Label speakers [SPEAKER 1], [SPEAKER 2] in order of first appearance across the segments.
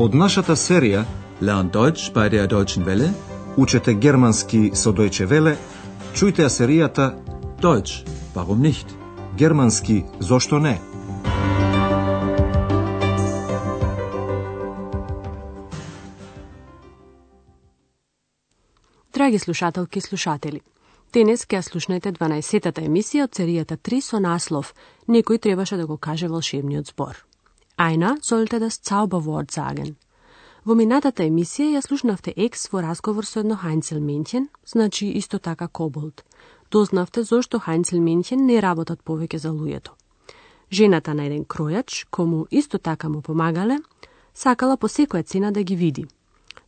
[SPEAKER 1] Од нашата серија
[SPEAKER 2] Learn Deutsch bei der Deutschen Welle.
[SPEAKER 1] Учете германски со Deutsche Welle, чујте ја серијата
[SPEAKER 2] Deutsch, warum nicht?
[SPEAKER 1] Германски зошто не?
[SPEAKER 3] Драги слушателки и слушатели, денес ќе ја слушнете 12-тата емисија од серијата 3 со наслов Некој требаше да го каже волшебниот збор. Einer sollte das Zauberwort sagen. Во минатата емисија ја слушнавте екс во разговор со едно Хайнцелменќен, значи исто така коболт. Дознавте зошто Хайнцелменќен не работат повеќе за луѓето. Жената на еден кројач, кому исто така му помагале, сакала по секоја цена да ги види.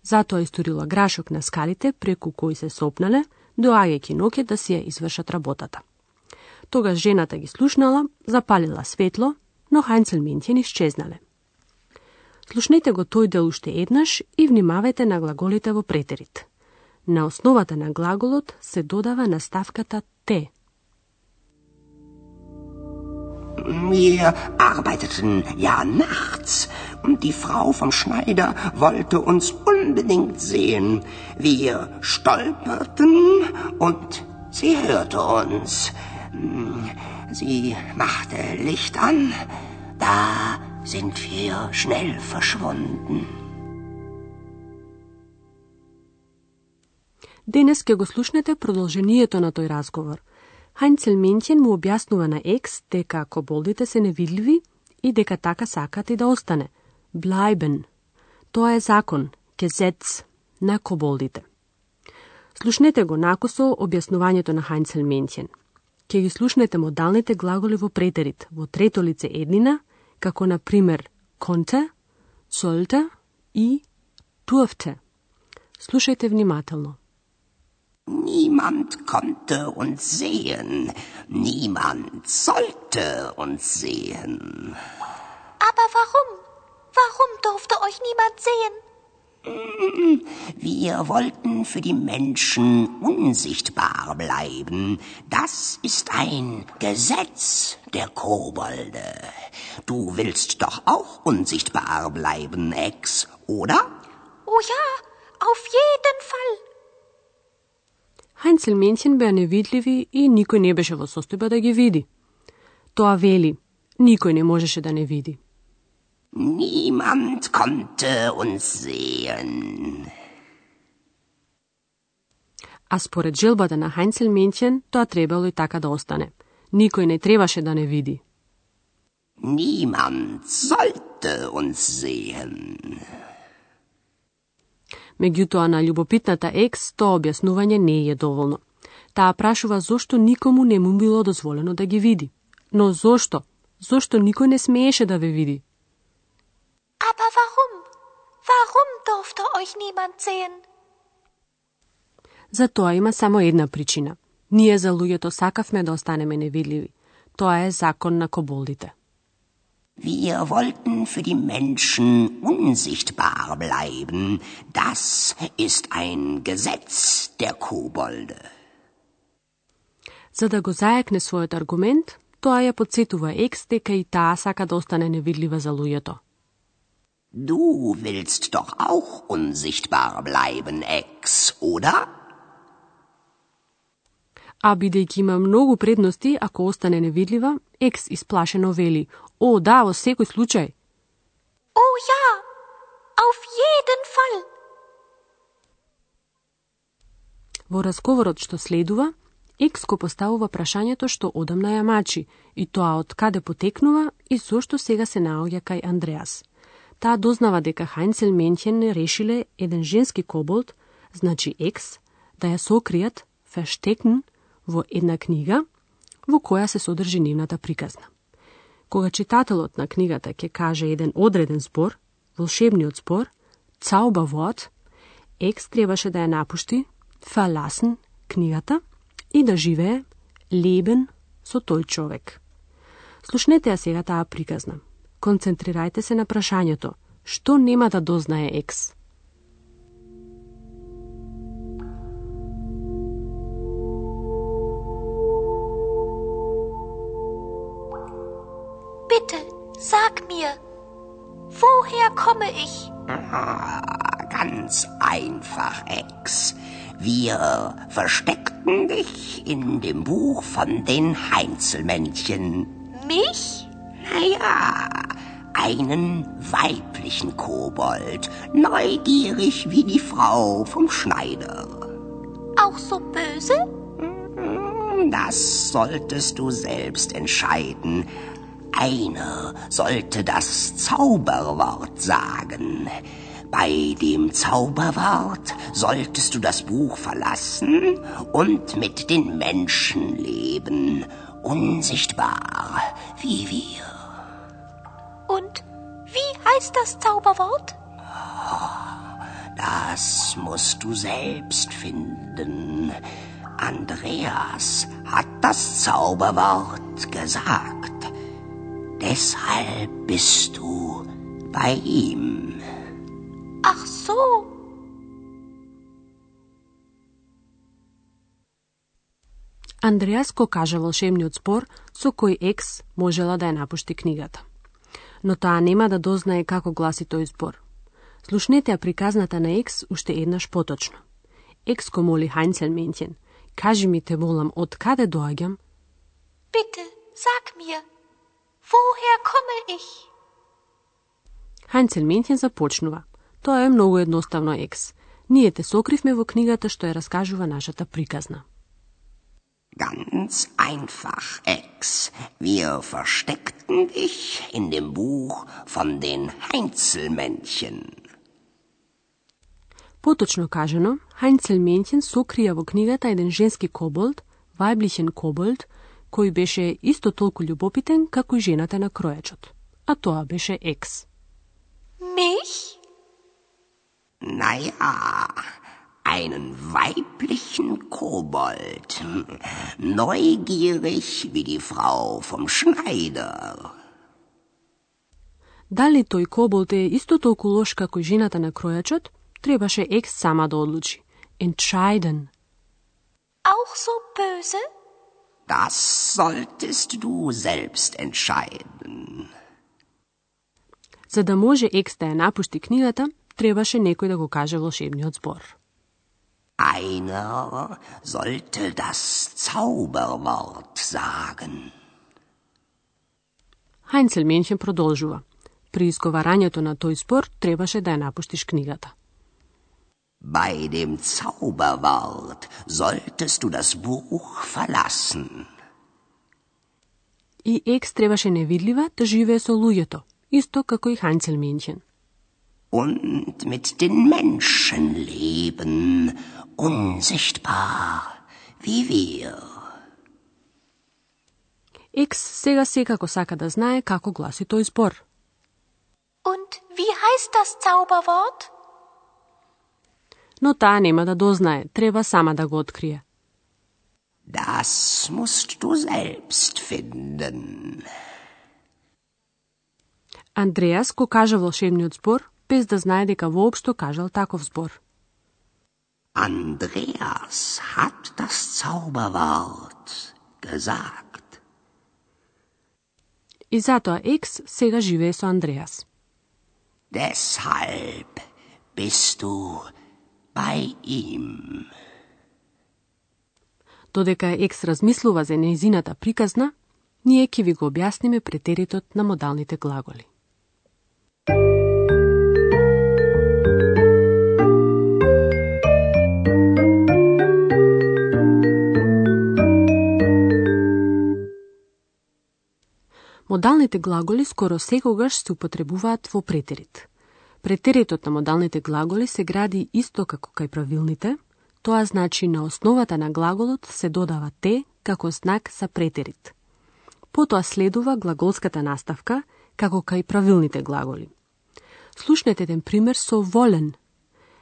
[SPEAKER 3] Затоа историла грашок на скалите преку кои се сопнале, доаѓајќи ноќе да си ја извршат работата. Тогаш жената ги слушнала, запалила светло, но Хайнцелменќен исчезнале. Слушнете го тој дел уште еднаш и внимавајте на глаголите во претерит. На основата на глаголот се додава наставката те.
[SPEAKER 4] Wir arbeiteten ja nachts und die Frau vom Schneider wollte uns unbedingt sehen. Wir stolperten und sie hörte uns. Sie machte Licht an, da sind wir schnell verschwunden.
[SPEAKER 3] Денес ќе го слушнете продолжението на тој разговор. Хајнцел Менчен му објаснува на Екс дека коболдите се невидливи и дека така сакат и да остане. Блајбен. Тоа е закон, кезец на коболдите. Слушнете го накосо објаснувањето на Хајнцел Менчен. Ке ги слушнете модалните глаголи во претерит, во трето лице еднина, како на пример конте, солте и турфте. Слушајте внимателно.
[SPEAKER 4] Niemand konnte uns sehen, niemand sollte uns sehen.
[SPEAKER 5] Aber warum? Warum durfte euch niemand sehen?
[SPEAKER 4] Wir wollten für die Menschen unsichtbar bleiben. Das ist ein Gesetz der Kobolde. Du willst doch auch unsichtbar bleiben, Ex, oder?
[SPEAKER 5] Oh ja, auf jeden Fall.
[SPEAKER 3] Хајнцелменќен беа невидливи и никој не беше во состојба да ги види. Тоа вели, никој не можеше да не види.
[SPEAKER 4] Niemand konnte uns sehen.
[SPEAKER 3] А според желбата на Хајнцел Менчен, тоа требало и така да остане. Никој не требаше да не види.
[SPEAKER 4] Niemand sollte uns sehen.
[SPEAKER 3] Меѓутоа на љубопитната екс тоа објаснување не е доволно. Таа прашува зошто никому не му било дозволено да ги види. Но зошто? Зошто никој не смееше да ве види?
[SPEAKER 5] Aber warum? Warum durfte euch niemand sehen?
[SPEAKER 3] За тоа има само една причина. Ние за луѓето сакавме да останеме невидливи. Тоа е закон на коболдите.
[SPEAKER 4] Wir wollten für die Menschen unsichtbar bleiben. Das ist ein Gesetz der Kobolde.
[SPEAKER 3] За да го зајакне својот аргумент, тоа ја подсетува екс дека и таа сака да остане невидлива за луѓето.
[SPEAKER 4] Du willst doch auch unsichtbar bleiben, Ex, oder?
[SPEAKER 3] А бидејќи има многу предности ако остане невидлива, екс исплашено вели: "О, да, во секој случај."
[SPEAKER 5] Oh ja, auf jeden Fall.
[SPEAKER 3] Во разговорот што следува, Екс го поставува прашањето што одамна ја мачи, и тоа од каде потекнува и зошто сега се наоѓа кај Андреас. Таа дознава дека Хайнцел Менхен решиле еден женски коболт, значи Екс, да ја сокријат, фештекн, во една книга, во која се содржи нивната приказна. Кога читателот на книгата ќе каже еден одреден збор, волшебниот збор, Zauberwort, Екс требаше да ја напушти, verlassen, книгата и да живее лебен со тој човек. Слушнете ја сега таа приказна. Концентрирајте се на прашањето. Што нема да дознае Екс?
[SPEAKER 5] Bitte, sag mir, Woher komme ich?
[SPEAKER 4] Ah, ganz einfach, Ex. Wir versteckten dich in dem Buch von den Heinzelmännchen.
[SPEAKER 5] Mich?
[SPEAKER 4] Naja, einen weiblichen Kobold, neugierig wie die Frau vom Schneider.
[SPEAKER 5] Auch so böse?
[SPEAKER 4] Das solltest du selbst entscheiden. Einer sollte das Zauberwort sagen. Bei dem Zauberwort solltest du das Buch verlassen und mit den Menschen leben, unsichtbar wie wir.
[SPEAKER 5] Und wie heißt das Zauberwort?
[SPEAKER 4] Das musst du selbst finden. Andreas hat das Zauberwort gesagt. Deshalb bist du bei ihm.
[SPEAKER 5] Ach so.
[SPEAKER 3] Андреас го кажа волшебниот збор со кој Екс можела да ја напушти книгата. Но таа нема да дознае како гласи тој збор. Слушнете ја приказната на Екс уште еднаш поточно. Екс го моли Хайнцелментјен, кажи ми те молам, од каде доаѓам?
[SPEAKER 5] Bitte, sag mir, woher komme ich?
[SPEAKER 3] Хайнцелментјен започнува. Тоа е многу едноставно Екс. Ние те сокривме во книгата што ја раскажува нашата приказна.
[SPEAKER 4] Ganz einfach, Ex. Wir versteckten dich in dem Buch von den Heinzelmännchen.
[SPEAKER 3] Поточно кажано, Хайнцел Ментјен сокрија во книгата еден женски коболд, вајблихен коболд, кој беше исто толку љубопитен како и жената на кројачот. А тоа беше Екс.
[SPEAKER 5] Mich?
[SPEAKER 4] Naja, einen weiblichen Kobold. Neugierig wie die Frau vom Schneider.
[SPEAKER 3] Дали тој коболд е исто толку лош како и жената на кројачот, требаше Екс сама да одлучи. Entscheiden.
[SPEAKER 5] Auch so böse?
[SPEAKER 4] Das solltest du selbst entscheiden.
[SPEAKER 3] За да може Екс да ја напушти книгата, требаше некој да го каже волшебниот збор.
[SPEAKER 4] Einer sollte das Zauberwort sagen.
[SPEAKER 3] Менчен продолжува. При изговарањето на тој збор требаше да ја напуштиш книгата.
[SPEAKER 4] Bei dem Zauberwort solltest du das Buch verlassen.
[SPEAKER 3] И Екс требаше невидлива да живее со луѓето, исто како и Менчен.
[SPEAKER 4] Und mit den Menschen leben, unsichtbar wie wir.
[SPEAKER 3] Екс сега секако сака да знае како гласи тој збор.
[SPEAKER 5] Und wie heißt das Zauberwort?
[SPEAKER 3] Но таа нема да дознае, треба сама да го открие.
[SPEAKER 4] Das musst du selbst finden.
[SPEAKER 3] Андреас го кажа волшебниот збор, без да знае дека воопшто кажал таков збор.
[SPEAKER 4] Andreas hat das Zauberwort gesagt.
[SPEAKER 3] И затоа Екс сега живее со Андреас.
[SPEAKER 4] Deshalb bist du bei ihm.
[SPEAKER 3] Додека Екс размислува за нејзината приказна, ние ќе ви го објасниме претеритот на модалните глаголи. Модалните глаголи скоро секогаш се употребуваат во претерит. Претеритот на модалните глаголи се гради исто како кај правилните, тоа значи на основата на глаголот се додава те како знак за претерит. Потоа следува глаголската наставка, како кај правилните глаголи. Слушнете еден пример со волен.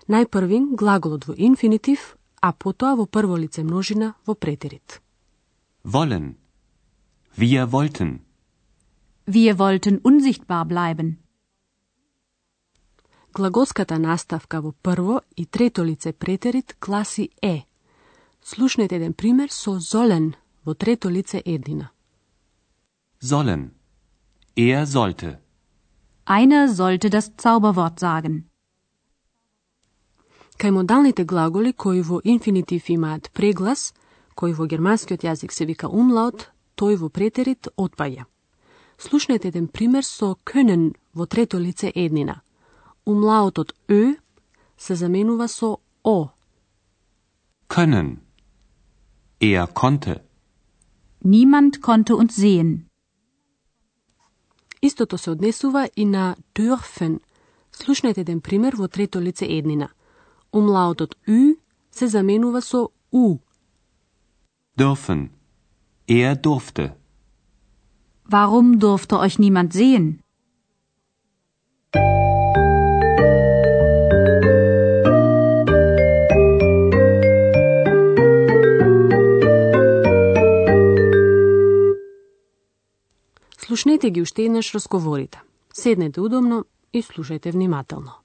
[SPEAKER 3] Најпрвин глаголот во инфинитив, а потоа во прво лице множина во претерит.
[SPEAKER 6] Волен. Wir wollten.
[SPEAKER 7] Wir wollten unsichtbar bleiben.
[SPEAKER 3] Глаголската наставка во прво и трето лице претерит гласи е. Слушнете еден пример со золен во трето лице еднина.
[SPEAKER 6] Sollen. Er sollte.
[SPEAKER 7] Einer sollte das Zauberwort sagen.
[SPEAKER 3] Кај модалните глаголи кои во инфинитив имаат преглас, кој во германскиот јазик се вика умлаут, тој во претерит отпаѓа. Слушнете еден пример со können во трето лице еднина. Умлаутот ö се заменува со о.
[SPEAKER 6] Können. Er konnte.
[SPEAKER 7] Niemand konnte uns sehen.
[SPEAKER 3] Истото се однесува и на dürfen. Слушнете еден пример во трето лице еднина. Умлаутот ü се заменува со у.
[SPEAKER 6] Dürfen. Er durfte.
[SPEAKER 7] Warum durfte euch niemand sehen?
[SPEAKER 3] Слушнете ги уште еднаш разговорите. Седнете удобно и слушајте внимателно.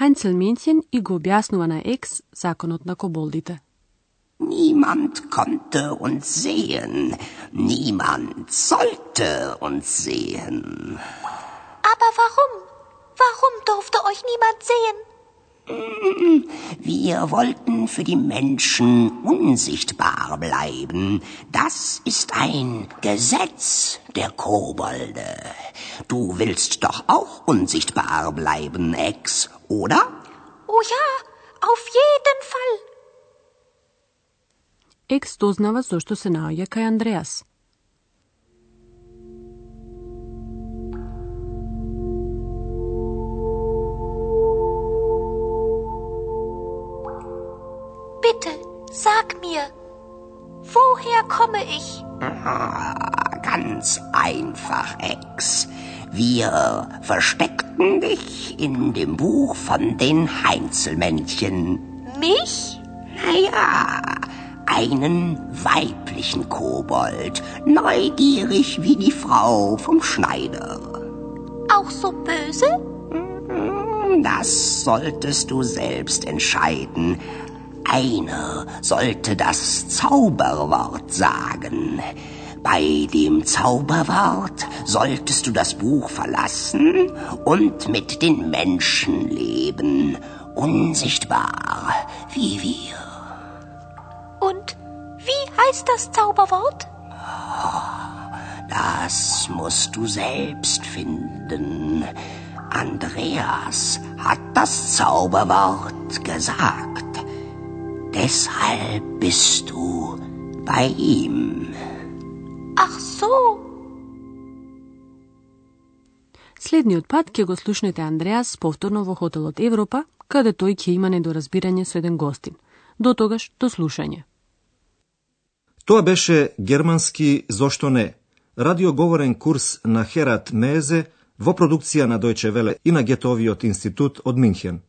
[SPEAKER 3] Heinzelmännchen и го објаснува на Екс законот на коболдите.
[SPEAKER 4] Niemand konnte uns sehen. Niemand sollte uns sehen.
[SPEAKER 5] Aber warum? Warum durfte euch niemand sehen?
[SPEAKER 4] Wir wollten für die Menschen unsichtbar bleiben. Das ist ein Gesetz der Kobolde. Du willst doch auch unsichtbar bleiben, Ex, oder?
[SPEAKER 5] Oh ja, auf jeden Fall.
[SPEAKER 3] Екс дознава зошто се наоѓа кај Андреас.
[SPEAKER 5] Bitte, sag mir, woher komme ich?
[SPEAKER 4] Ah, ganz einfach, Ex. Wir versteckten dich in dem Buch von den Heinzelmännchen.
[SPEAKER 5] Mich?
[SPEAKER 4] Naja, einen weiblichen Kobold, neugierig wie die Frau vom Schneider.
[SPEAKER 5] Auch so böse?
[SPEAKER 4] Das solltest du selbst entscheiden. Einer sollte das Zauberwort sagen. Bei dem Zauberwort solltest du das Buch verlassen und mit den Menschen leben, unsichtbar wie wir.
[SPEAKER 5] Und wie heißt das Zauberwort?
[SPEAKER 4] Das musst du selbst finden. Andreas hat das Zauberwort gesagt. Deshalb bist du bei ihm.
[SPEAKER 5] So.
[SPEAKER 3] Следниот пат ќе го слушнете Андреас повторно во хотелот Европа, каде тој ќе има недоразбирање со еден гостин. До тогаш, до слушање.
[SPEAKER 1] Тоа беше германски Зошто не? Радиоговорен курс на Херат Мезе во продукција на Дојче Веле и на Гетовиот институт од Минхен.